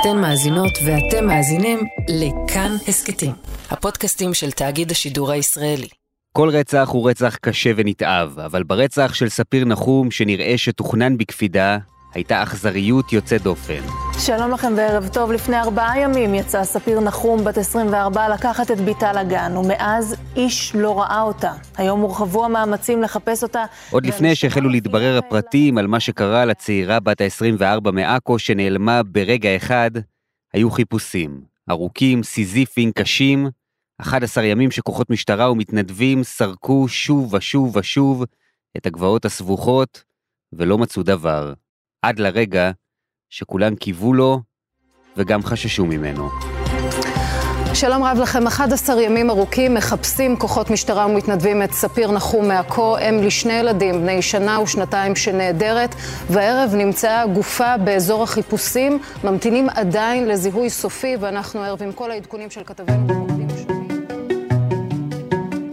אתן מאזינות ואתם מאזינים לכאן הסכתים, הפודקאסטים של תאגיד השידור הישראלי. כל רצח הוא רצח קשה ונתעב, אבל ברצח של ספיר נחום, שנראה שתוכנן בקפידה, הייתה אכזריות יוצאת דופן. שלום לכם וערב טוב. לפני ארבעה ימים יצאה ספיר נחום, בת 24, לקחת את ביתה לגן, ומאז איש לא ראה אותה. היום הורחבו המאמצים לחפש אותה. עוד לפני שהחלו להתברר הפרטים על מה שקרה לצעירה בת ה-24 מעכו שנעלמה ברגע אחד, היו חיפושים. ארוכים, סיזיפיים, קשים. 11 ימים שכוחות משטרה ומתנדבים סרקו שוב ושוב ושוב את הגבעות הסבוכות, ולא מצאו דבר. עד לרגע שכולם קיוו לו וגם חששו ממנו. שלום רב לכם, 11 ימים ארוכים מחפשים כוחות משטרה ומתנדבים את ספיר נחום מעכו, אם לשני ילדים, בני שנה ושנתיים שנעדרת, והערב נמצאה גופה באזור החיפושים, ממתינים עדיין לזיהוי סופי, ואנחנו ערב עם כל העדכונים של כתבינו.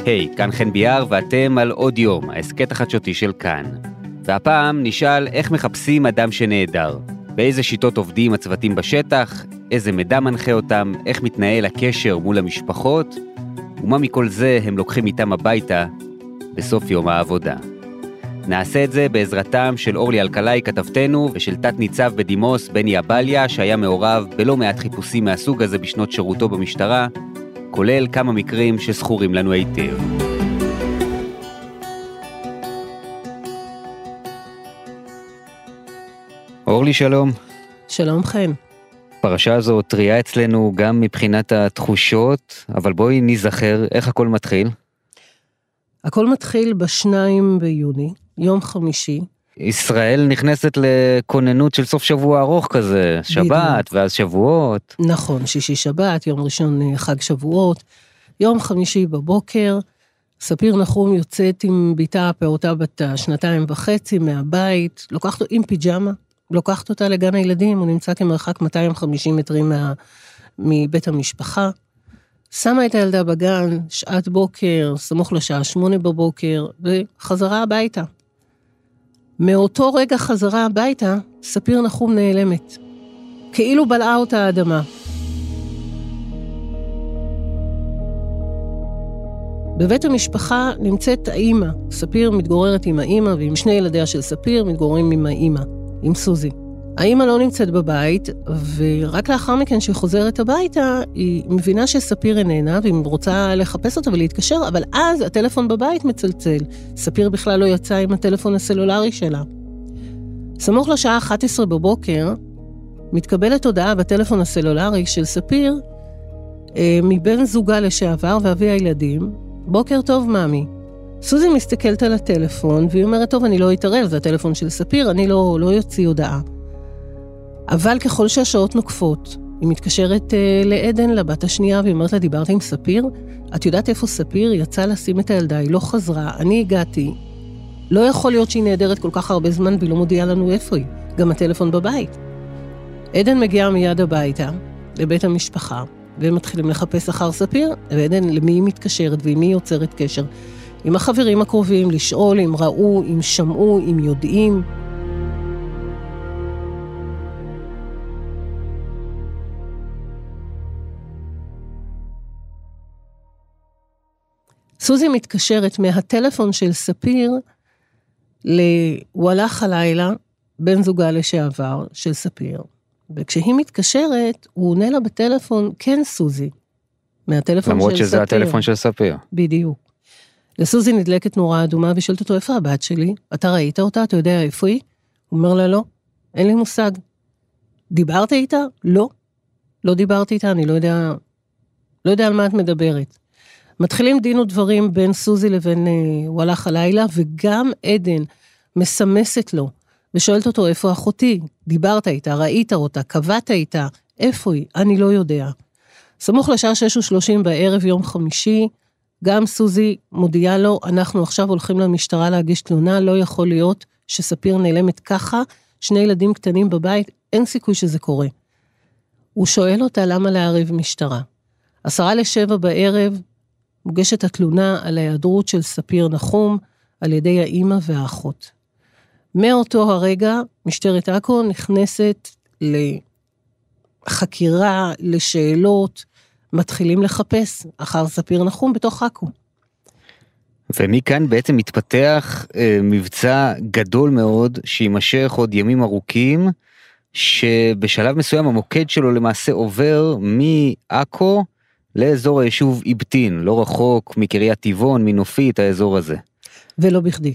היי, hey, כאן חן ביאר ואתם על עוד יום, ההסכת החדשותי של כאן. והפעם נשאל איך מחפשים אדם שנעדר. באיזה שיטות עובדים הצוותים בשטח, איזה מידע מנחה אותם, איך מתנהל הקשר מול המשפחות, ומה מכל זה הם לוקחים איתם הביתה בסוף יום העבודה. נעשה את זה בעזרתם של אורלי אלקלעי כתבתנו ושל תת-ניצב בדימוס בני אבליה שהיה מעורב בלא מעט חיפושים מהסוג הזה בשנות שירותו במשטרה, כולל כמה מקרים שזכורים לנו היטב. אורלי שלום. שלום חן. הפרשה הזו טריה אצלנו גם מבחינת התחושות, אבל בואי ניזכר איך הכל מתחיל. הכל מתחיל בשניים ביוני, יום חמישי. ישראל נכנסת לכוננות של סוף שבוע ארוך כזה, שבת ואז שבועות. נכון, שישי שבת, יום ראשון אה, חג שבועות. יום חמישי בבוקר, ספיר נחום יוצאת עם בתה הפעוטה בת השנתיים וחצי מהבית, לוקחת עם פיג'מה, לוקחת אותה לגן הילדים, הוא נמצא כמרחק 250 מטרים מה, מבית המשפחה. שמה את הילדה בגן, שעת בוקר, סמוך לשעה שמונה בבוקר, וחזרה הביתה. מאותו רגע חזרה הביתה, ספיר נחום נעלמת. כאילו בלעה אותה האדמה. בבית המשפחה נמצאת האימא. ספיר מתגוררת עם האימא ועם שני ילדיה של ספיר מתגוררים עם האימא. עם סוזי. האימא לא נמצאת בבית, ורק לאחר מכן שהיא חוזרת הביתה, היא מבינה שספיר איננה, והיא רוצה לחפש אותה ולהתקשר, אבל אז הטלפון בבית מצלצל. ספיר בכלל לא יצא עם הטלפון הסלולרי שלה. סמוך לשעה 11 בבוקר, מתקבלת הודעה בטלפון הסלולרי של ספיר, אה, מבן זוגה לשעבר ואבי הילדים, בוקר טוב, ממי. סוזי מסתכלת על הטלפון, והיא אומרת, טוב, אני לא אתערב, זה הטלפון של ספיר, אני לא, לא יוציא הודעה. אבל ככל שהשעות נוקפות, היא מתקשרת uh, לעדן, לבת השנייה, והיא אומרת לה, דיברת עם ספיר? את יודעת איפה ספיר? היא יצאה לשים את הילדה, היא לא חזרה, אני הגעתי. לא יכול להיות שהיא נעדרת כל כך הרבה זמן והיא לא מודיעה לנו איפה היא. גם הטלפון בבית. עדן מגיעה מיד הביתה, לבית המשפחה, והם מתחילים לחפש אחר ספיר, ועדן למי היא מתקשרת ועם מי היא יוצרת קשר. עם החברים הקרובים, לשאול אם ראו, אם שמעו, אם יודעים. סוזי מתקשרת מהטלפון של ספיר ל... הוא הלך הלילה, בן זוגה לשעבר של ספיר, וכשהיא מתקשרת, הוא עונה לה בטלפון, כן סוזי, מהטלפון של ספיר. למרות שזה הטלפון של ספיר. בדיוק. לסוזי נדלקת נורה אדומה והיא שואלת אותו, איפה הבת שלי? אתה ראית אותה? אתה יודע איפה היא? הוא אומר לה, לא, אין לי מושג. דיברת איתה? לא. לא דיברתי איתה, אני לא יודע, לא יודע על מה את מדברת. מתחילים דין ודברים בין סוזי לבין אה, וואלאך הלילה, וגם עדן מסמסת לו ושואלת אותו, איפה אחותי? דיברת איתה, ראית אותה, קבעת איתה, איפה היא? אני לא יודע. סמוך לשעה 6:30 בערב יום חמישי, גם סוזי מודיעה לו, אנחנו עכשיו הולכים למשטרה להגיש תלונה, לא יכול להיות שספיר נעלמת ככה, שני ילדים קטנים בבית, אין סיכוי שזה קורה. הוא שואל אותה למה לערב משטרה. עשרה לשבע בערב מוגשת התלונה על ההיעדרות של ספיר נחום על ידי האימא והאחות. מאותו הרגע, משטרת עכו נכנסת לחקירה, לשאלות, מתחילים לחפש אחר ספיר נחום בתוך עכו. ומכאן בעצם מתפתח אה, מבצע גדול מאוד שיימשך עוד ימים ארוכים, שבשלב מסוים המוקד שלו למעשה עובר מעכו לאזור היישוב איבטין, לא רחוק מקריית טבעון, מנופית, האזור הזה. ולא בכדי.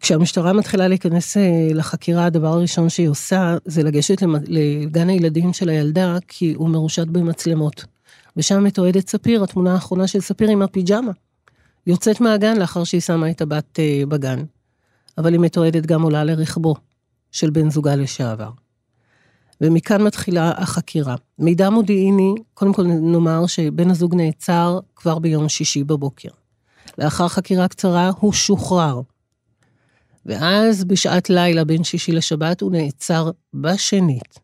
כשהמשטרה מתחילה להיכנס אה, לחקירה, הדבר הראשון שהיא עושה זה לגשת לגן הילדים של הילדה, כי הוא מרושת במצלמות. ושם מתועדת ספיר, התמונה האחרונה של ספיר עם הפיג'מה. יוצאת מהגן לאחר שהיא שמה את הבת אה, בגן. אבל היא מתועדת גם עולה לרכבו של בן זוגה לשעבר. ומכאן מתחילה החקירה. מידע מודיעיני, קודם כל נאמר שבן הזוג נעצר כבר ביום שישי בבוקר. לאחר חקירה קצרה הוא שוחרר. ואז בשעת לילה בין שישי לשבת הוא נעצר בשנית.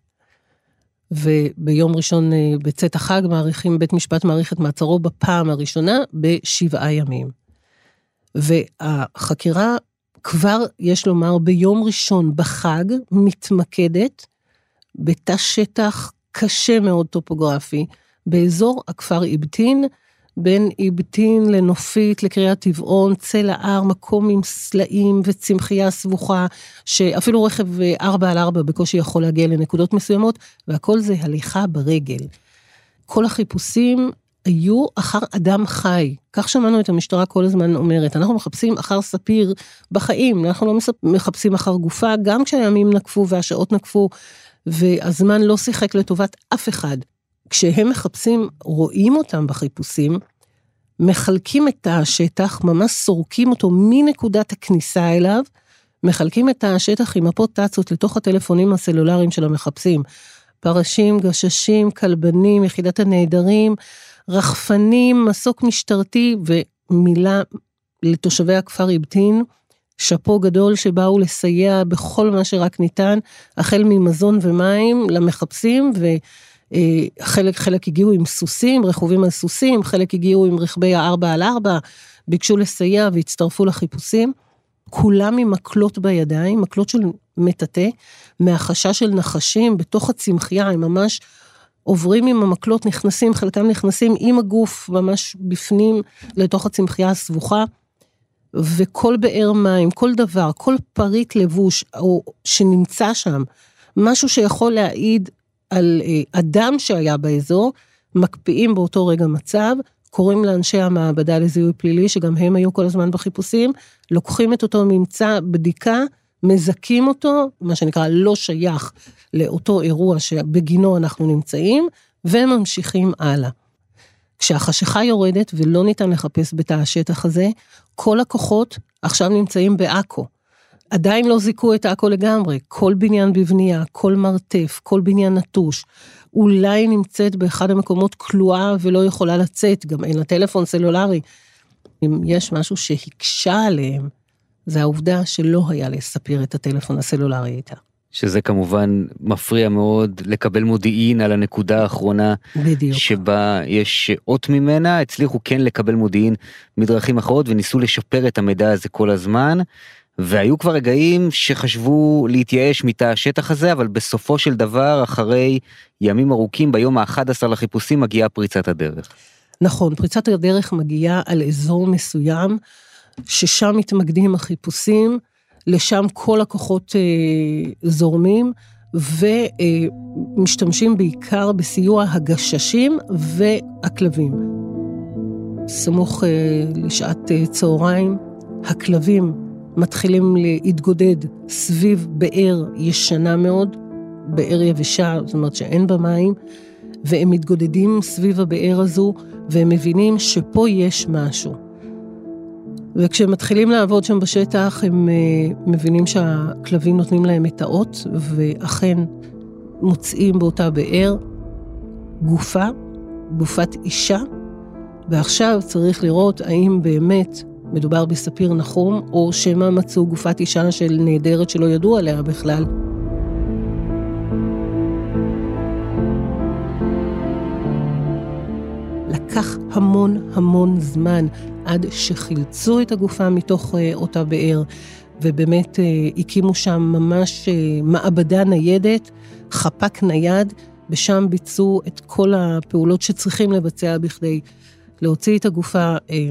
וביום ראשון אה, בצאת החג מעריכים, בית משפט מעריך את מעצרו בפעם הראשונה בשבעה ימים. והחקירה כבר, יש לומר, ביום ראשון בחג מתמקדת בתא שטח קשה מאוד טופוגרפי, באזור הכפר איבטין, בין איבטין לנופית, לקריית טבעון, צל ההר, מקום עם סלעים וצמחייה סבוכה, שאפילו רכב 4 על 4 בקושי יכול להגיע לנקודות מסוימות, והכל זה הליכה ברגל. כל החיפושים היו אחר אדם חי. כך שמענו את המשטרה כל הזמן אומרת, אנחנו מחפשים אחר ספיר בחיים, אנחנו לא מחפשים אחר גופה, גם כשהימים נקפו והשעות נקפו, והזמן לא שיחק לטובת אף אחד. כשהם מחפשים, רואים אותם בחיפושים, מחלקים את השטח, ממש סורקים אותו מנקודת הכניסה אליו, מחלקים את השטח עם מפות טאצות לתוך הטלפונים הסלולריים של המחפשים. פרשים, גששים, כלבנים, יחידת הנעדרים, רחפנים, מסוק משטרתי ומילה לתושבי הכפר איבטין, שאפו גדול שבאו לסייע בכל מה שרק ניתן, החל ממזון ומים למחפשים, וחלק חלק הגיעו עם סוסים, רכובים על סוסים, חלק הגיעו עם רכבי הארבע על ארבע, ביקשו לסייע והצטרפו לחיפושים. כולם עם מקלות בידיים, מקלות של מטאטא, מהחשש של נחשים בתוך הצמחייה, הם ממש עוברים עם המקלות, נכנסים, חלקם נכנסים עם הגוף ממש בפנים לתוך הצמחייה הסבוכה. וכל באר מים, כל דבר, כל פריט לבוש או שנמצא שם, משהו שיכול להעיד על אה, אדם שהיה באזור, מקפיאים באותו רגע מצב, קוראים לאנשי המעבדה לזיהוי פלילי, שגם הם היו כל הזמן בחיפושים, לוקחים את אותו ממצא, בדיקה, מזכים אותו, מה שנקרא לא שייך לאותו אירוע שבגינו אנחנו נמצאים, וממשיכים הלאה. כשהחשיכה יורדת ולא ניתן לחפש בתא השטח הזה, כל הכוחות עכשיו נמצאים בעכו. עדיין לא זיכו את עכו לגמרי, כל בניין בבנייה, כל מרתף, כל בניין נטוש. אולי נמצאת באחד המקומות כלואה ולא יכולה לצאת, גם אין לה טלפון סלולרי. אם יש משהו שהקשה עליהם, זה העובדה שלא היה לספיר את הטלפון הסלולרי איתה. שזה כמובן מפריע מאוד לקבל מודיעין על הנקודה האחרונה בדיוק. שבה יש אות ממנה, הצליחו כן לקבל מודיעין מדרכים אחרות וניסו לשפר את המידע הזה כל הזמן. והיו כבר רגעים שחשבו להתייאש מתא השטח הזה, אבל בסופו של דבר, אחרי ימים ארוכים, ביום ה-11 לחיפושים, מגיעה פריצת הדרך. נכון, פריצת הדרך מגיעה על אזור מסוים, ששם מתמקדים החיפושים, לשם כל הכוחות אה, זורמים, ומשתמשים בעיקר בסיוע הגששים והכלבים. סמוך אה, לשעת אה, צהריים, הכלבים מתחילים להתגודד סביב באר ישנה מאוד, באר יבשה, זאת אומרת שאין בה מים, והם מתגודדים סביב הבאר הזו, והם מבינים שפה יש משהו. וכשהם מתחילים לעבוד שם בשטח, הם uh, מבינים שהכלבים נותנים להם את האות, ואכן מוצאים באותה באר גופה, גופת אישה, ועכשיו צריך לראות האם באמת מדובר בספיר נחום, או שמא מצאו גופת אישה של נעדרת שלא ידעו עליה בכלל. לקח המון המון זמן עד שחילצו את הגופה מתוך uh, אותה באר, ובאמת uh, הקימו שם ממש uh, מעבדה ניידת, חפ"ק נייד, ושם ביצעו את כל הפעולות שצריכים לבצע בכדי להוציא את הגופה אה,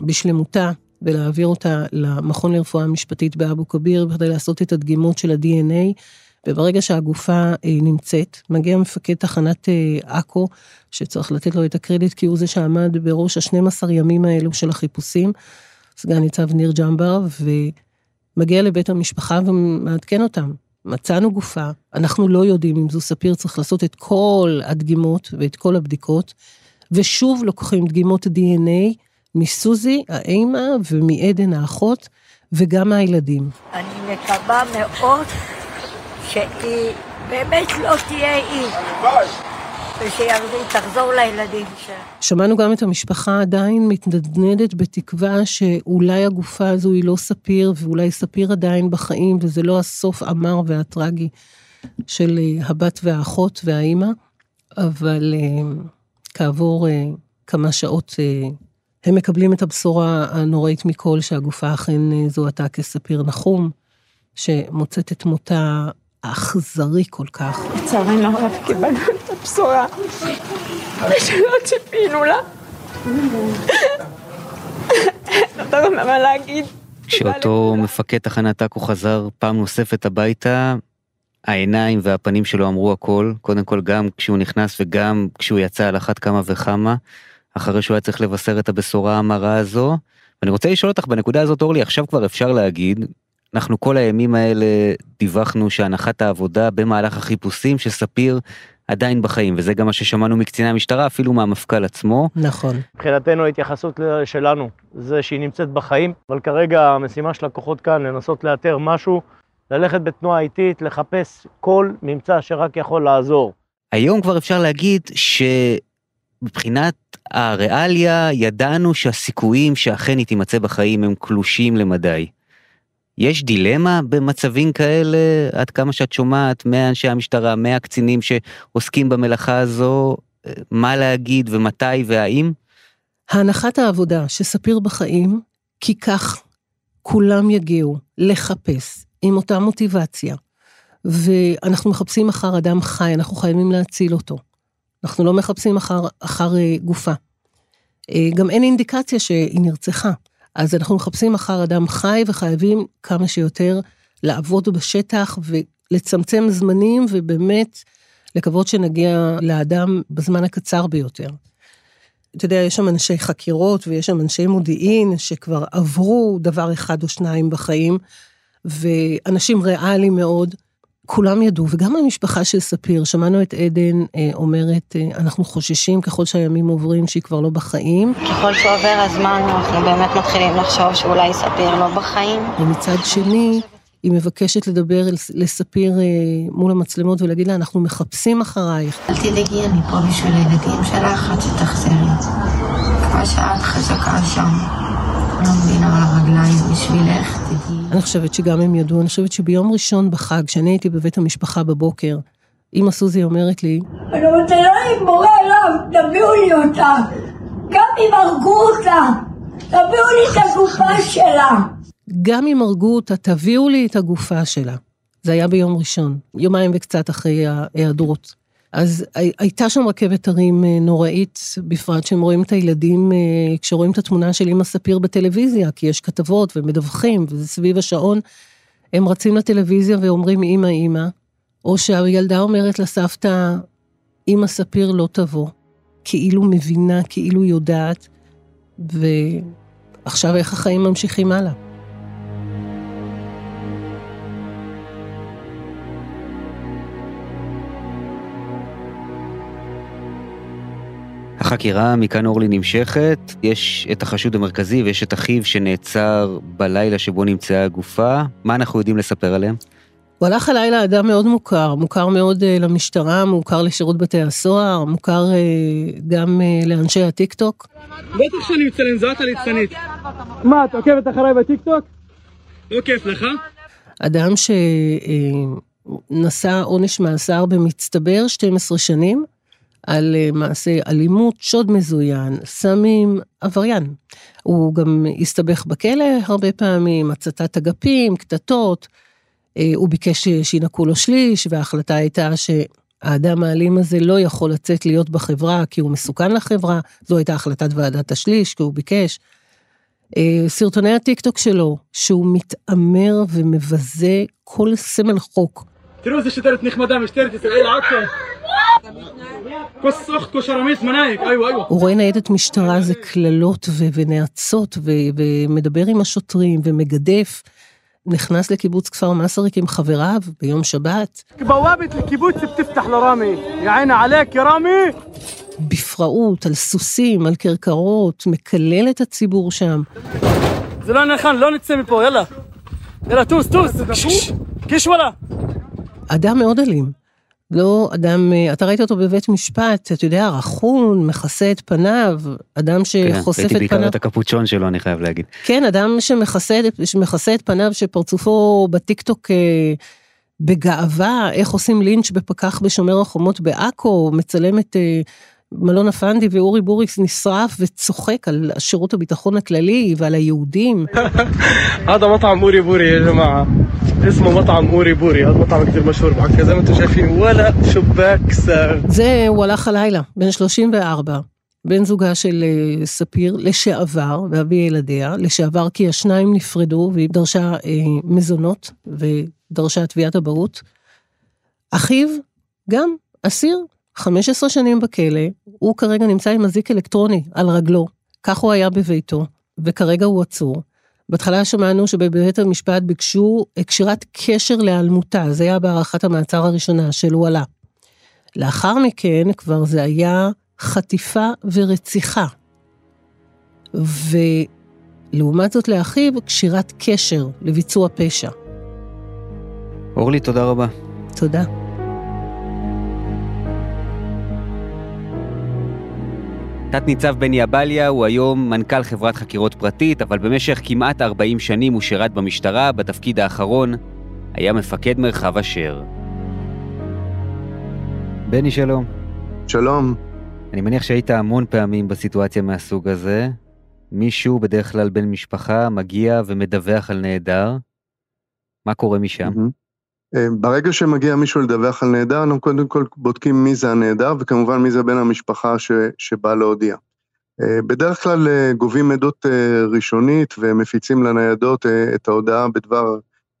בשלמותה ולהעביר אותה למכון לרפואה משפטית באבו כביר בכדי לעשות את הדגימות של ה-DNA. וברגע שהגופה אה, נמצאת, מגיע מפקד תחנת אה, עכו, שצריך לתת לו את הקרדיט כי הוא זה שעמד בראש ה-12 ימים האלו של החיפושים, סגן ניצב ניר ג'מבר, ומגיע לבית המשפחה ומעדכן אותם. מצאנו גופה, אנחנו לא יודעים אם זו ספיר, צריך לעשות את כל הדגימות ואת כל הבדיקות, ושוב לוקחים דגימות DNA מסוזי, האימא, ומעדן האחות, וגם מהילדים. אני מקווה מאוד שהיא באמת לא תהיה היא. ושהיא תחזור לילדים שלה. שמענו גם את המשפחה עדיין מתנדנדת בתקווה שאולי הגופה הזו היא לא ספיר, ואולי ספיר עדיין בחיים, וזה לא הסוף המר והטרגי של אה, הבת והאחות והאימא, אבל uh, כעבור uh, כמה שעות הם מקבלים את הבשורה הנוראית מכל, שהגופה אכן uh, זוהתה כספיר נחום, שמוצאת את מותה האכזרי כל כך. לצערנו הרב קיבלנו את הבשורה ושלא ציפינו לה. נותר גם מה להגיד. כשאותו מפקד תחנת עכו חזר פעם נוספת הביתה, העיניים והפנים שלו אמרו הכל, קודם כל גם כשהוא נכנס וגם כשהוא יצא על אחת כמה וכמה, אחרי שהוא היה צריך לבשר את הבשורה המרה הזו. ואני רוצה לשאול אותך בנקודה הזאת, אורלי, עכשיו כבר אפשר להגיד, אנחנו כל הימים האלה דיווחנו שהנחת העבודה במהלך החיפושים שספיר עדיין בחיים, וזה גם מה ששמענו מקציני המשטרה, אפילו מהמפכ"ל עצמו. נכון. מבחינתנו ההתייחסות שלנו זה שהיא נמצאת בחיים, אבל כרגע המשימה של הכוחות כאן לנסות לאתר משהו, ללכת בתנועה איטית, לחפש כל ממצא שרק יכול לעזור. היום כבר אפשר להגיד שמבחינת הריאליה ידענו שהסיכויים שאכן היא תימצא בחיים הם קלושים למדי. יש דילמה במצבים כאלה, עד כמה שאת שומעת, מאנשי המשטרה, מהקצינים שעוסקים במלאכה הזו, מה להגיד ומתי והאם? הנחת העבודה שספיר בחיים, כי כך כולם יגיעו לחפש עם אותה מוטיבציה, ואנחנו מחפשים אחר אדם חי, אנחנו חייבים להציל אותו. אנחנו לא מחפשים אחר, אחר אה, גופה. אה, גם אין אינדיקציה שהיא נרצחה. אז אנחנו מחפשים אחר אדם חי וחייבים כמה שיותר לעבוד בשטח ולצמצם זמנים ובאמת לקוות שנגיע לאדם בזמן הקצר ביותר. אתה יודע, יש שם אנשי חקירות ויש שם אנשי מודיעין שכבר עברו דבר אחד או שניים בחיים, ואנשים ריאליים מאוד. כולם ידעו, וגם המשפחה של ספיר, שמענו את עדן אה, אומרת, אה, אנחנו חוששים ככל שהימים עוברים שהיא כבר לא בחיים. ככל שעובר הזמן אנחנו באמת מתחילים לחשוב שאולי ספיר לא בחיים. ומצד שני, היא מבקשת לדבר לספיר אה, מול המצלמות ולהגיד לה, אנחנו מחפשים אחרייך. אל תדאגי, אני פה בשביל הילדים שלך עד שתחזרי. כמו שאת חזקה שם. לא מבינה על הרגליים בשבילך, תדעי. אני חושבת שגם הם ידעו, אני חושבת שביום ראשון בחג, כשאני הייתי בבית המשפחה בבוקר, אמא סוזי אומרת לי, אני רוצה לא מורה אליו, תביאו לי אותה. גם אם הרגו אותה, תביאו לי את הגופה שלה. גם אם הרגו אותה, תביאו לי את הגופה שלה. זה היה ביום ראשון, יומיים וקצת אחרי ההיעדרות. אז הייתה שם רכבת הרים אה, נוראית, בפרט שהם רואים את הילדים, אה, כשרואים את התמונה של אמא ספיר בטלוויזיה, כי יש כתבות ומדווחים, וזה סביב השעון, הם רצים לטלוויזיה ואומרים אמא, אמא, או שהילדה אומרת לסבתא, אמא ספיר לא תבוא, כאילו מבינה, כאילו יודעת, ועכשיו איך החיים ממשיכים הלאה. החקירה מכאן אורלי נמשכת, יש את החשוד המרכזי ויש את אחיו שנעצר בלילה שבו נמצאה הגופה, מה אנחנו יודעים לספר עליהם? הוא הלך הלילה אדם מאוד מוכר, מוכר מאוד uh, למשטרה, מוכר לשירות בתי הסוהר, מוכר uh, גם uh, לאנשי הטיקטוק. בטח שאני מצלם, זו את הליצנית. מה, את עוקבת אחריי בטיקטוק? לא כיף לך? אדם שנשא עונש מאסר במצטבר 12 שנים, על אה, מעשי אלימות, שוד מזוין, סמים, עבריין. הוא גם הסתבך בכלא הרבה פעמים, הצתת אגפים, קטטות. אה, הוא ביקש שינקו לו שליש, וההחלטה הייתה האדם האלים הזה לא יכול לצאת להיות בחברה כי הוא מסוכן לחברה, זו הייתה החלטת ועדת השליש, כי הוא ביקש. אה, סרטוני הטיקטוק שלו, שהוא מתעמר ומבזה כל סמל חוק. תראו איזה שוטרת נחמדה, משטרת ישראל עכו. כוס אוכטו שרמיס מנאייק, איו איו. הוא רואה ניידת משטרה זה קללות ו- ונאצות ו- ומדבר עם השוטרים ומגדף. נכנס לקיבוץ כפר מסריק עם חבריו ביום שבת. לקיבוץ לרמי. רמי. בפראות, על סוסים, על כרכרות, מקלל את הציבור שם. זה לא נכון, לא נצא מפה, יאללה. יאללה, טוס, טוס. קיש וואלה. אדם מאוד אלים. לא אדם, אה, אתה ראית אותו בבית משפט, אתה יודע, רכון, מכסה את פניו, אדם כן, שחושף כן, את פניו. כן, ראיתי בעיקר את הקפוצ'ון שלו, אני חייב להגיד. כן, אדם שמכסה, שמכסה את פניו, שפרצופו בטיקטוק אה, בגאווה, איך עושים לינץ' בפקח בשומר החומות בעכו, מצלם את אה, מלון הפנדי ואורי בוריס נשרף וצוחק על שירות הביטחון הכללי ועל היהודים. עד המטעם אורי בורי, יא ג'מאעה. اسمه مطعم اوري بوري هذا مطعم كثير مشهور بعكا زي ما انتم شايفين ولا شباك ساغ זה, הוא הלך הלילה, בן 34, בן זוגה של אה, ספיר, לשעבר, ואבי ילדיה, לשעבר כי השניים נפרדו והיא דרשה אה, מזונות ודרשה תביעת אבהות. אחיו, גם אסיר, 15 שנים בכלא, הוא כרגע נמצא עם אזיק אלקטרוני על רגלו, כך הוא היה בביתו, וכרגע הוא עצור. בהתחלה שמענו שבבית המשפט ביקשו קשירת קשר להיעלמותה, זה היה בהארכת המעצר הראשונה של וואלה. לאחר מכן כבר זה היה חטיפה ורציחה. ולעומת זאת לאחיו, קשירת קשר לביצוע פשע. אורלי, תודה רבה. תודה. תת-ניצב בני אבליה הוא היום מנכ"ל חברת חקירות פרטית, אבל במשך כמעט 40 שנים הוא שירת במשטרה, בתפקיד האחרון היה מפקד מרחב אשר. בני, שלום. שלום. אני מניח שהיית המון פעמים בסיטואציה מהסוג הזה. מישהו, בדרך כלל בן משפחה, מגיע ומדווח על נעדר. מה קורה משם? אה, ברגע שמגיע מישהו לדווח על נעדר, אנחנו קודם כל בודקים מי זה הנעדר, וכמובן מי זה בן המשפחה שבא להודיע. אה, בדרך כלל אה, גובים עדות אה, ראשונית ומפיצים לניידות אה, את ההודעה בדבר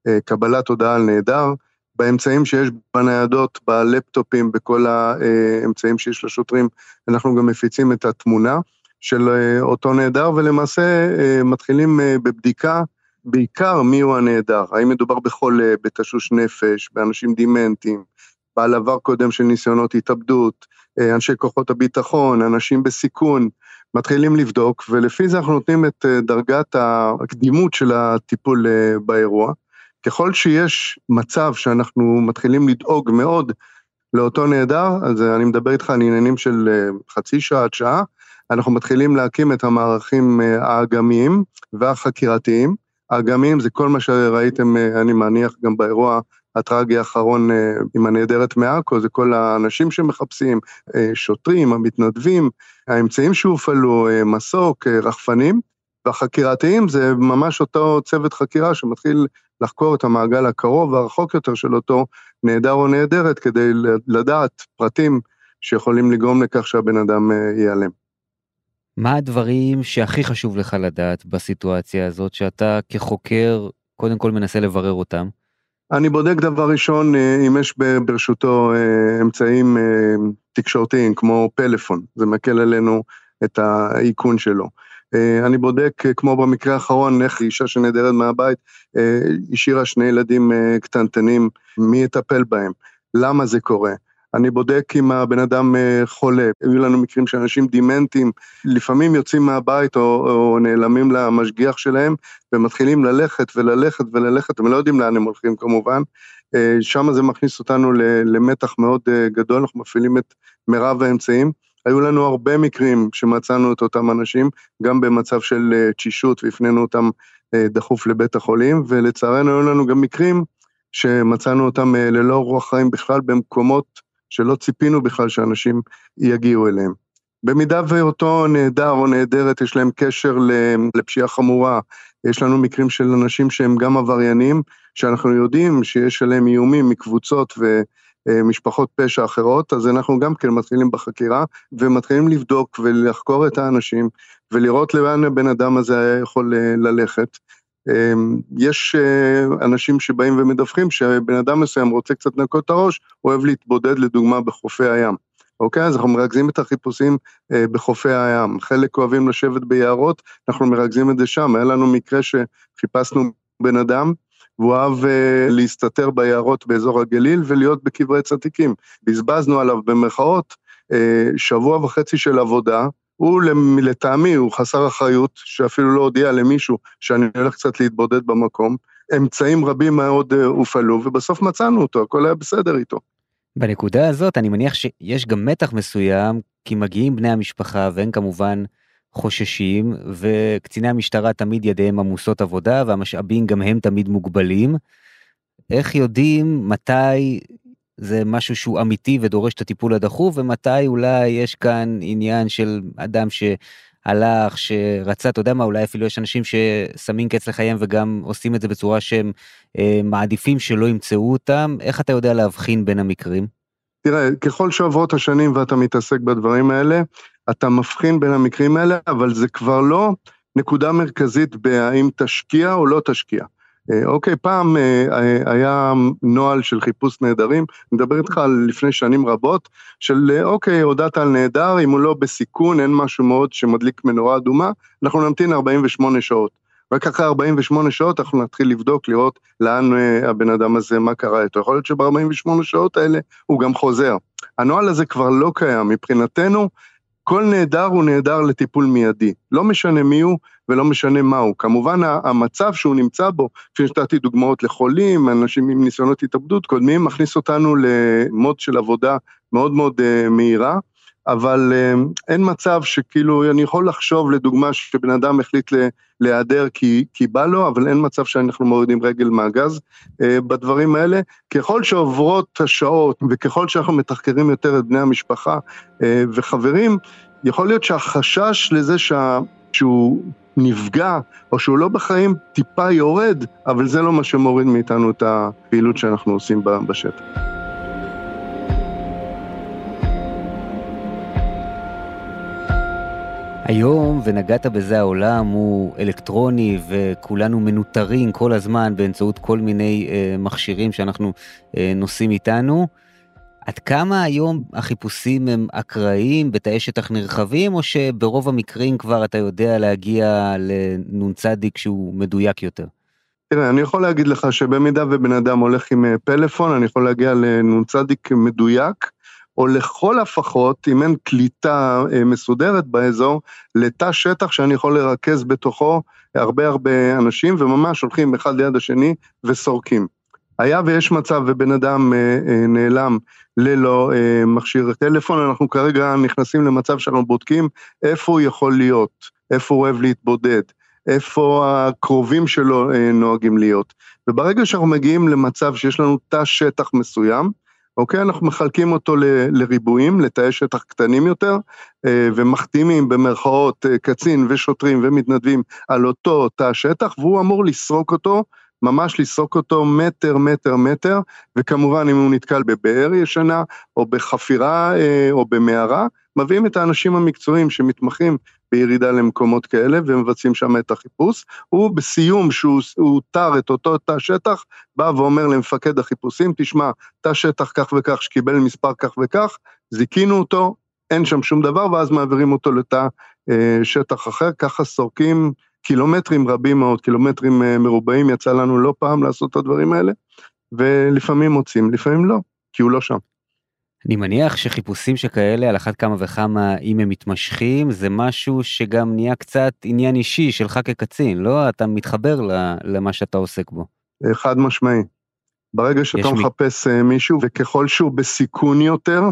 אה, קבלת הודעה על נעדר. באמצעים שיש בניידות, בלפטופים, בכל האמצעים שיש לשוטרים, אנחנו גם מפיצים את התמונה של אה, אותו נעדר, ולמעשה אה, מתחילים אה, בבדיקה בעיקר מיהו הנעדר, האם מדובר בחולה, בתשוש נפש, באנשים דימנטיים, בעל עבר קודם של ניסיונות התאבדות, אה, אנשי כוחות הביטחון, אנשים בסיכון, מתחילים לבדוק, ולפי זה אנחנו נותנים את אה, דרגת הקדימות של הטיפול אה, באירוע. ככל שיש מצב שאנחנו מתחילים לדאוג מאוד לאותו נעדר, אז אני מדבר איתך על עניינים של אה, חצי שעה עד שעה, אנחנו מתחילים להקים את המערכים אה, האגמיים והחקירתיים. האגמיים זה כל מה שראיתם, אה, אני מניח, גם באירוע הטרגי האחרון אה, עם הנעדרת מעכו, זה כל האנשים שמחפשים, אה, שוטרים, המתנדבים, האמצעים שהופעלו, מסוק, רחפנים, והחקירתיים זה ממש אותו צוות חקירה שמתחיל לחקור את המעגל הקרוב והרחוק יותר של אותו נעדר או נעדרת כדי לדעת פרטים שיכולים לגרום לכך שהבן אדם ייעלם. מה הדברים שהכי חשוב לך לדעת בסיטואציה הזאת, שאתה כחוקר קודם כל מנסה לברר אותם? אני בודק דבר ראשון אה, אם יש ברשותו אה, אמצעים אה, תקשורתיים כמו פלאפון, זה מקל עלינו את האיכון שלו. אני בודק, כמו במקרה האחרון, איך אישה שנעדרת מהבית השאירה שני ילדים קטנטנים, מי יטפל בהם, למה זה קורה. אני בודק אם הבן אדם אה, חולה, היו לנו מקרים שאנשים דימנטים לפעמים יוצאים מהבית או, או נעלמים למשגיח שלהם ומתחילים ללכת וללכת וללכת, הם לא יודעים לאן הם הולכים כמובן, אה, שם זה מכניס אותנו למתח מאוד אה, גדול, אנחנו מפעילים את מירב האמצעים. היו לנו הרבה מקרים שמצאנו את אותם אנשים, גם במצב של תשישות והפנינו אותם דחוף לבית החולים, ולצערנו היו לנו גם מקרים שמצאנו אותם ללא רוח חיים בכלל במקומות שלא ציפינו בכלל שאנשים יגיעו אליהם. במידה ואותו נעדר או נעדרת יש להם קשר לפשיעה חמורה, יש לנו מקרים של אנשים שהם גם עבריינים, שאנחנו יודעים שיש עליהם איומים מקבוצות משפחות פשע אחרות, אז אנחנו גם כן מתחילים בחקירה ומתחילים לבדוק ולחקור את האנשים ולראות לאן הבן אדם הזה היה יכול ללכת. יש אנשים שבאים ומדווחים שבן אדם מסוים רוצה קצת לנקות את הראש, אוהב להתבודד לדוגמה בחופי הים. אוקיי? אז אנחנו מרכזים את החיפושים אה, בחופי הים. חלק אוהבים לשבת ביערות, אנחנו מרכזים את זה שם. היה לנו מקרה שחיפשנו בן אדם, והוא אהב אה, להסתתר ביערות באזור הגליל ולהיות בקברי צדיקים. בזבזנו עליו במרכאות אה, שבוע וחצי של עבודה, הוא לטעמי, הוא חסר אחריות, שאפילו לא הודיע למישהו שאני הולך קצת להתבודד במקום. אמצעים רבים מאוד אה, הופעלו, ובסוף מצאנו אותו, הכל היה בסדר איתו. בנקודה הזאת אני מניח שיש גם מתח מסוים, כי מגיעים בני המשפחה והם כמובן חוששים, וקציני המשטרה תמיד ידיהם עמוסות עבודה, והמשאבים גם הם תמיד מוגבלים. איך יודעים מתי זה משהו שהוא אמיתי ודורש את הטיפול הדחוף, ומתי אולי יש כאן עניין של אדם ש... הלך, שרצה, אתה יודע מה, אולי אפילו יש אנשים ששמים קץ לחייהם וגם עושים את זה בצורה שהם אה, מעדיפים שלא ימצאו אותם, איך אתה יודע להבחין בין המקרים? תראה, ככל שעוברות השנים ואתה מתעסק בדברים האלה, אתה מבחין בין המקרים האלה, אבל זה כבר לא נקודה מרכזית בהאם תשקיע או לא תשקיע. אה, אוקיי, פעם אה, אה, היה נוהל של חיפוש נעדרים, אני מדבר איתך על לפני שנים רבות, של אוקיי, הודעת על נעדר, אם הוא לא בסיכון, אין משהו מאוד שמדליק מנורה אדומה, אנחנו נמתין 48 שעות. רק אחרי 48 שעות אנחנו נתחיל לבדוק, לראות לאן הבן אדם הזה, מה קרה איתו. יכול להיות שב-48 שעות האלה הוא גם חוזר. הנוהל הזה כבר לא קיים. מבחינתנו, כל נעדר הוא נעדר לטיפול מיידי. לא משנה מי הוא ולא משנה מה הוא. כמובן המצב שהוא נמצא בו, כפי שנתתי דוגמאות לחולים, אנשים עם ניסיונות התאבדות קודמים, מכניס אותנו למוד של עבודה מאוד מאוד uh, מהירה. אבל uh, אין מצב שכאילו, אני יכול לחשוב לדוגמה שבן אדם החליט להיעדר כי, כי בא לו, אבל אין מצב שאנחנו מורידים רגל מהגז uh, בדברים האלה. ככל שעוברות השעות וככל שאנחנו מתחקרים יותר את בני המשפחה וחברים, יכול להיות שהחשש לזה שה, שהוא נפגע או שהוא לא בחיים טיפה יורד, אבל זה לא מה שמוריד מאיתנו את הפעילות שאנחנו עושים בשטח. היום, ונגעת בזה, העולם הוא אלקטרוני וכולנו מנוטרים כל הזמן באמצעות כל מיני אה, מכשירים שאנחנו אה, נושאים איתנו. עד כמה היום החיפושים הם אקראיים בתאי שטח נרחבים, או שברוב המקרים כבר אתה יודע להגיע לנ"צ שהוא מדויק יותר? תראה, אני יכול להגיד לך שבמידה ובן אדם הולך עם אה, פלאפון, אני יכול להגיע לנ"צ מדויק, או לכל הפחות, אם אין קליטה אה, מסודרת באזור, לתא שטח שאני יכול לרכז בתוכו הרבה הרבה אנשים, וממש הולכים אחד ליד השני וסורקים. היה ויש מצב ובן אדם אה, אה, נעלם ללא אה, מכשיר טלפון, אנחנו כרגע נכנסים למצב שאנחנו בודקים איפה הוא יכול להיות, איפה הוא אוהב להתבודד, איפה הקרובים שלו נוהגים להיות. וברגע שאנחנו מגיעים למצב שיש לנו תא שטח מסוים, אוקיי? אנחנו מחלקים אותו ל, לריבועים, לתאי שטח קטנים יותר, ומחתימים במרכאות קצין ושוטרים ומתנדבים על אותו תא שטח, והוא אמור לסרוק אותו ממש לסרוק אותו מטר, מטר, מטר, וכמובן אם הוא נתקל בבאר ישנה, או בחפירה, אה, או במערה, מביאים את האנשים המקצועיים שמתמחים בירידה למקומות כאלה ומבצעים שם את החיפוש. הוא בסיום שהוא אותר את אותו תא שטח, בא ואומר למפקד החיפושים, תשמע, תא שטח כך וכך שקיבל מספר כך וכך, זיכינו אותו, אין שם שום דבר, ואז מעבירים אותו לתא אה, שטח אחר, ככה סורקים קילומטרים רבים מאוד, קילומטרים אה, מרובעים, יצא לנו לא פעם לעשות את הדברים האלה, ולפעמים מוצאים, לפעמים לא, כי הוא לא שם. אני מניח שחיפושים שכאלה על אחת כמה וכמה אם הם מתמשכים זה משהו שגם נהיה קצת עניין אישי שלך כקצין לא אתה מתחבר למה שאתה עוסק בו. אה, חד משמעי. ברגע שאתה מחפש מ... אה, מישהו וככל שהוא בסיכון יותר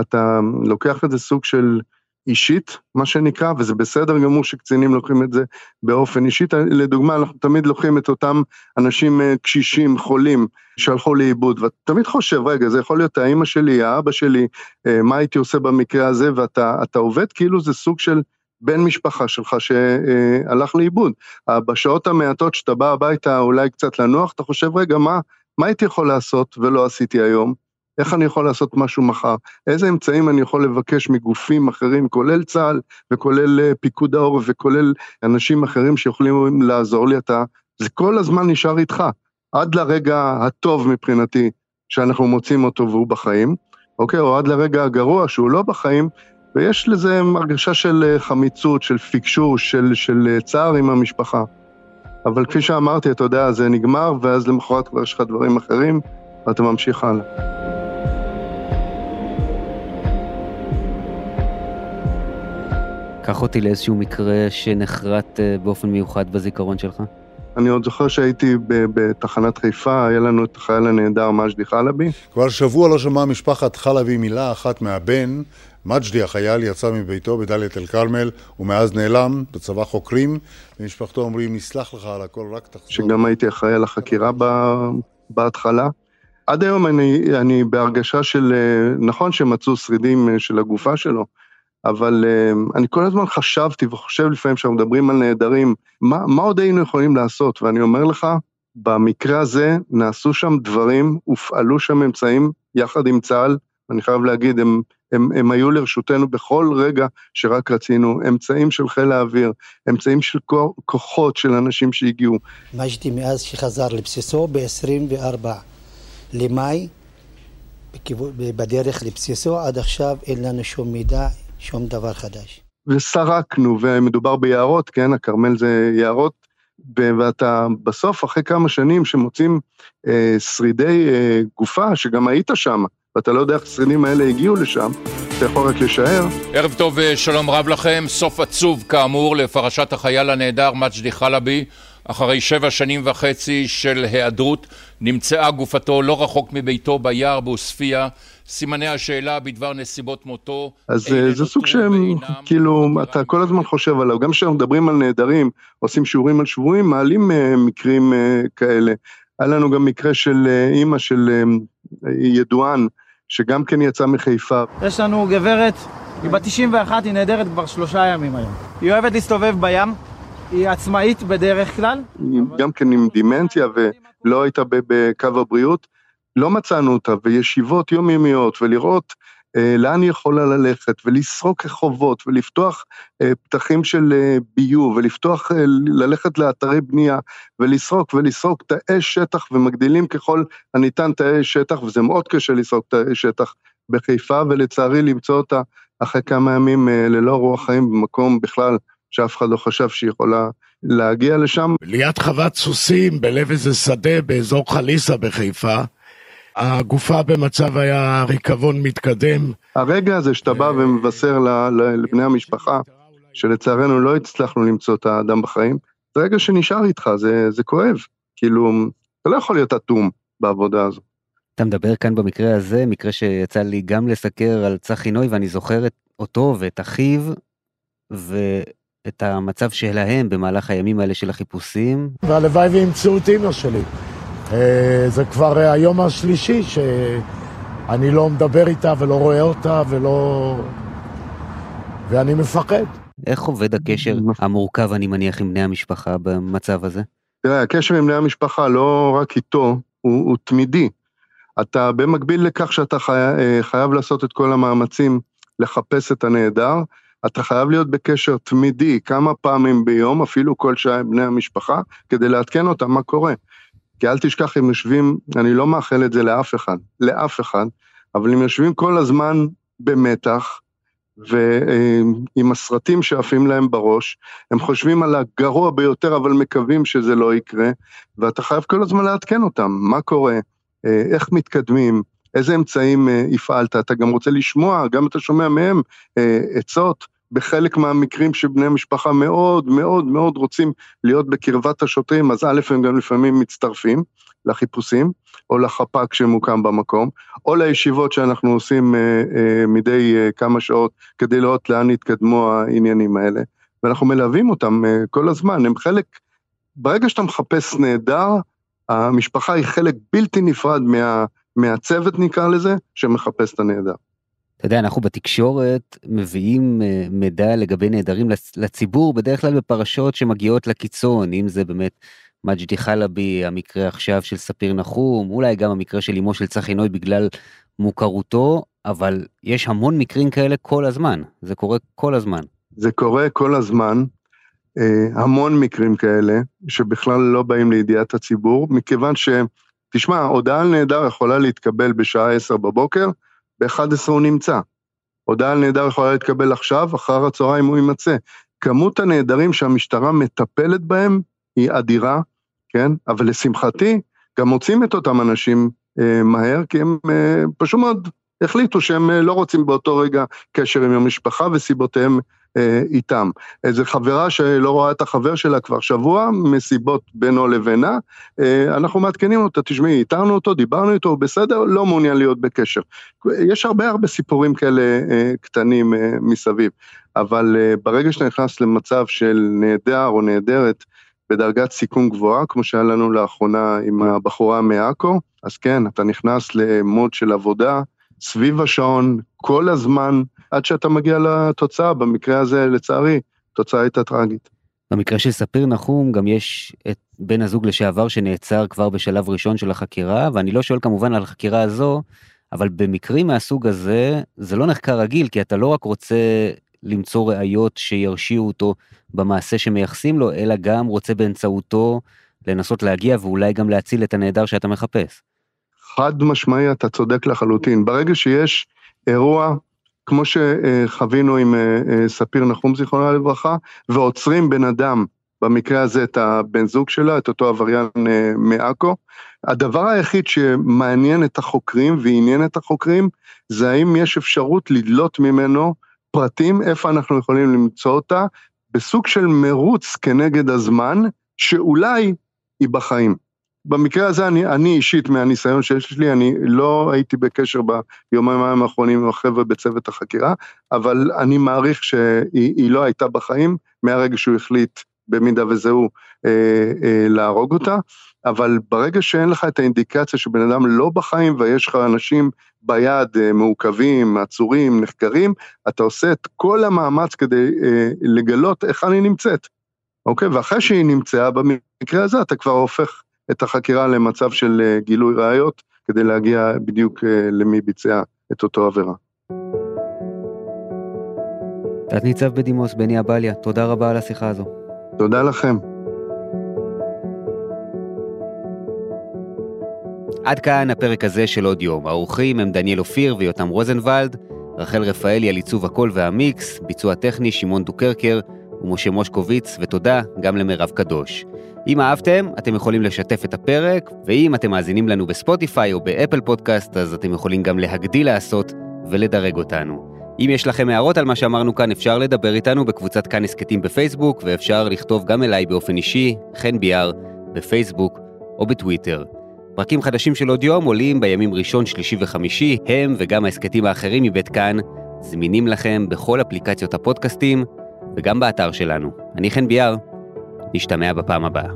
אתה לוקח איזה סוג של אישית, מה שנקרא, וזה בסדר גמור שקצינים לוקחים את זה באופן אישית. לדוגמה, אנחנו תמיד לוקחים את אותם אנשים אה, קשישים, חולים, שהלכו לאיבוד, ואתה תמיד חושב, רגע, זה יכול להיות האימא שלי, האבא שלי, אה, מה הייתי עושה במקרה הזה, ואתה עובד כאילו זה סוג של בן משפחה שלך שהלך לאיבוד. בשעות המעטות שאתה בא הביתה אולי קצת לנוח, אתה חושב, רגע, מה, מה הייתי יכול לעשות ולא עשיתי היום? איך אני יכול לעשות משהו מחר, איזה אמצעים אני יכול לבקש מגופים אחרים, כולל צה"ל וכולל אה, פיקוד העורף וכולל אנשים אחרים שיכולים לעזור לי, אתה, זה כל הזמן נשאר איתך, עד לרגע הטוב מבחינתי, שאנחנו מוצאים אותו והוא בחיים, אוקיי, או עד לרגע הגרוע שהוא לא בחיים, ויש לזה הרגשה של אה, חמיצות, של פיקשור, של, של אה, צער עם המשפחה. אבל כפי שאמרתי, אתה יודע, זה נגמר, ואז למחרת כבר יש לך דברים אחרים, ואתה ממשיך הלאה. קח אותי לאיזשהו מקרה שנחרט אה, באופן מיוחד בזיכרון שלך. אני עוד זוכר שהייתי בתחנת חיפה, היה לנו את החייל הנהדר מג'די חלבי. כבר שבוע לא שמעה משפחת חלבי מילה אחת מהבן. מג'די החייל יצא מביתו בדאלית אל כרמל, ומאז נעלם, בצבא חוקרים, ומשפחתו אומרים, נסלח לך על הכל, רק תחזור. שגם הייתי אחראי על החקירה בהתחלה. עד היום אני, אני בהרגשה של, אה, נכון שמצאו שרידים אה, של הגופה שלו, אבל uh, אני כל הזמן חשבתי וחושב לפעמים כשאנחנו מדברים על נעדרים, מה, מה עוד היינו יכולים לעשות? ואני אומר לך, במקרה הזה נעשו שם דברים, הופעלו שם אמצעים יחד עם צה"ל, אני חייב להגיד, הם, הם, הם היו לרשותנו בכל רגע שרק רצינו, אמצעים של חיל האוויר, אמצעים של כוחות של אנשים שהגיעו. מג'די מאז שחזר לבסיסו ב-24 למאי, בדרך לבסיסו, עד עכשיו אין לנו שום מידע שום דבר חדש. וסרקנו, ומדובר ביערות, כן, הכרמל זה יערות, ואתה בסוף, אחרי כמה שנים שמוצאים אה, שרידי אה, גופה, שגם היית שם, ואתה לא יודע איך השרידים האלה הגיעו לשם, אתה יכול רק לשער. ערב טוב ושלום רב לכם, סוף עצוב כאמור לפרשת החייל הנעדר מג'די חלבי. אחרי שבע שנים וחצי של היעדרות נמצאה גופתו לא רחוק מביתו ביער בעוספיא. סימני השאלה בדבר נסיבות מותו. אז אה, זה סוג שהם, כאילו, אתה כל הזמן חושב עליו. גם כשאנחנו מדברים על נעדרים, עושים שיעורים על שבויים, מעלים uh, מקרים uh, כאלה. היה לנו גם מקרה של אימא של ידוען, שגם כן יצא מחיפה. יש לנו גברת, היא בת 91, היא נעדרת כבר שלושה ימים היום. היא אוהבת להסתובב בים, היא עצמאית בדרך כלל. גם כן עם דימנציה ולא הייתה בקו הבריאות. לא מצאנו אותה, וישיבות יומיומיות, ולראות אה, לאן היא יכולה ללכת, ולסרוק רחובות, ולפתוח אה, פתחים של אה, ביוב, ולפתוח, אה, ללכת לאתרי בנייה, ולסרוק ולסרוק תאי שטח, ומגדילים ככל הניתן תאי שטח, וזה מאוד קשה לסרוק תאי שטח בחיפה, ולצערי למצוא אותה אחרי כמה ימים אה, ללא רוח חיים במקום בכלל שאף אחד לא חשב שהיא יכולה להגיע לשם. ליד חוות סוסים, בלב איזה שדה באזור חליסה בחיפה, הגופה במצב היה ריקבון מתקדם. הרגע הזה שאתה בא ומבשר לבני המשפחה, שלצערנו לא הצלחנו למצוא את האדם בחיים, זה רגע שנשאר איתך, זה, זה כואב. כאילו, אתה לא יכול להיות אטום בעבודה הזו. אתה מדבר כאן במקרה הזה, מקרה שיצא לי גם לסקר על צחי נוי, ואני זוכר אותו ואת אחיו, ואת המצב שלהם במהלך הימים האלה של החיפושים. והלוואי וימצאו את אמא שלי. אה, זה כבר היום השלישי שאני לא מדבר איתה ולא רואה אותה ולא... ואני מפחד. איך עובד הקשר המורכב, אני מניח, עם בני המשפחה במצב הזה? תראה, הקשר עם בני המשפחה, לא רק איתו, הוא, הוא תמידי. אתה במקביל לכך שאתה חי, אה, חייב לעשות את כל המאמצים לחפש את הנעדר, אתה חייב להיות בקשר תמידי כמה פעמים ביום, אפילו כל שעה עם בני המשפחה, כדי לעדכן אותם מה קורה. כי אל תשכח, הם יושבים, אני לא מאחל את זה לאף אחד, לאף אחד, אבל הם יושבים כל הזמן במתח, ועם הסרטים שעפים להם בראש, הם חושבים על הגרוע ביותר, אבל מקווים שזה לא יקרה, ואתה חייב כל הזמן לעדכן אותם, מה קורה, איך מתקדמים, איזה אמצעים אה, הפעלת, אתה גם רוצה לשמוע, גם אתה שומע מהם אה, עצות, בחלק מהמקרים שבני משפחה מאוד מאוד מאוד רוצים להיות בקרבת השוטרים, אז א', הם גם לפעמים מצטרפים לחיפושים, או לחפ"ק שמוקם במקום, או לישיבות שאנחנו עושים אה, אה, מדי אה, כמה שעות כדי לראות לאן יתקדמו העניינים האלה, ואנחנו מלווים אותם אה, כל הזמן, הם חלק, ברגע שאתה מחפש נהדר, המשפחה היא חלק בלתי נפרד מה, מהצוות נקרא לזה, שמחפש את הנהדר. אתה יודע, אנחנו בתקשורת מביאים אה, מידע לגבי נעדרים לציבור, בדרך כלל בפרשות שמגיעות לקיצון, אם זה באמת מג'די חלבי, המקרה עכשיו של ספיר נחום, אולי גם המקרה של אמו של צחי נוי בגלל מוכרותו, אבל יש המון מקרים כאלה כל הזמן, זה קורה כל הזמן. זה קורה כל הזמן, אה, המון מקרים כאלה, שבכלל לא באים לידיעת הציבור, מכיוון ש... תשמע, הודעה על נעדר יכולה להתקבל בשעה 10 בבוקר, ב-11 הוא נמצא. הודעה על נעדר יכולה להתקבל עכשיו, אחר הצהריים הוא יימצא. כמות הנעדרים שהמשטרה מטפלת בהם היא אדירה, כן? אבל לשמחתי, גם מוצאים את אותם אנשים אה, מהר, כי הם אה, פשוט מאוד החליטו שהם אה, לא רוצים באותו רגע קשר עם המשפחה וסיבותיהם איתם. איזה חברה שלא רואה את החבר שלה כבר שבוע, מסיבות בינו לבינה, אה, אנחנו מעדכנים אותה, תשמעי, איתרנו אותו, דיברנו איתו, הוא בסדר, לא מעוניין להיות בקשר. יש הרבה הרבה סיפורים כאלה אה, קטנים אה, מסביב, אבל אה, ברגע שאתה נכנס למצב של נעדר או נעדרת, בדרגת סיכון גבוהה, כמו שהיה לנו לאחרונה עם הבחורה מעכו, אז כן, אתה נכנס למוד של עבודה סביב השעון, כל הזמן, עד שאתה מגיע לתוצאה, במקרה הזה, לצערי, התוצאה הייתה טרגית. במקרה של ספיר נחום גם יש את בן הזוג לשעבר שנעצר כבר בשלב ראשון של החקירה, ואני לא שואל כמובן על החקירה הזו, אבל במקרים מהסוג הזה, זה לא נחקר רגיל, כי אתה לא רק רוצה למצוא ראיות שירשיעו אותו במעשה שמייחסים לו, אלא גם רוצה באמצעותו לנסות להגיע ואולי גם להציל את הנעדר שאתה מחפש. חד משמעי, אתה צודק לחלוטין. ברגע שיש אירוע, כמו שחווינו עם אה, אה, ספיר נחום, זיכרונה לברכה, ועוצרים בן אדם, במקרה הזה את הבן זוג שלה, את אותו עבריין אה, מעכו, הדבר היחיד שמעניין את החוקרים ועניין את החוקרים, זה האם יש אפשרות לדלות ממנו פרטים, איפה אנחנו יכולים למצוא אותה, בסוג של מרוץ כנגד הזמן, שאולי היא בחיים. במקרה הזה, אני, אני אישית, מהניסיון שיש לי, אני לא הייתי בקשר ביומיים האחרונים עם החבר'ה בצוות החקירה, אבל אני מעריך שהיא לא הייתה בחיים מהרגע שהוא החליט, במידה וזהו, אה, אה, להרוג אותה. אבל ברגע שאין לך את האינדיקציה שבן אדם לא בחיים ויש לך אנשים ביד אה, מעוכבים, עצורים, נחקרים, אתה עושה את כל המאמץ כדי אה, לגלות איך אני נמצאת, אוקיי? ואחרי שהיא נמצאה, במקרה הזה אתה כבר הופך את החקירה למצב של אה, גילוי ראיות, כדי להגיע בדיוק אה, למי ביצע את אותו עבירה. תת-ניצב בדימוס בני אבליה, תודה רבה על השיחה הזו. תודה לכם. עד כאן הפרק הזה של עוד יום. האורחים הם דניאל אופיר ויותם רוזנבלד, רחל רפאלי על עיצוב הקול והמיקס, ביצוע טכני שמעון דוקרקר ומשה מושקוביץ, ותודה גם למירב קדוש. אם אהבתם, אתם יכולים לשתף את הפרק, ואם אתם מאזינים לנו בספוטיפיי או באפל פודקאסט, אז אתם יכולים גם להגדיל לעשות ולדרג אותנו. אם יש לכם הערות על מה שאמרנו כאן, אפשר לדבר איתנו בקבוצת כאן הסכתים בפייסבוק, ואפשר לכתוב גם אליי באופן אישי, חן ביאר, בפייסבוק או בטוויטר. פרקים חדשים של עוד יום עולים בימים ראשון, שלישי וחמישי, הם וגם ההסכתים האחרים מבית כאן, זמינים לכם בכל אפליקציות הפודקאסטים וגם באתר שלנו. אני חן ביאר, נשתמע בפעם הבאה.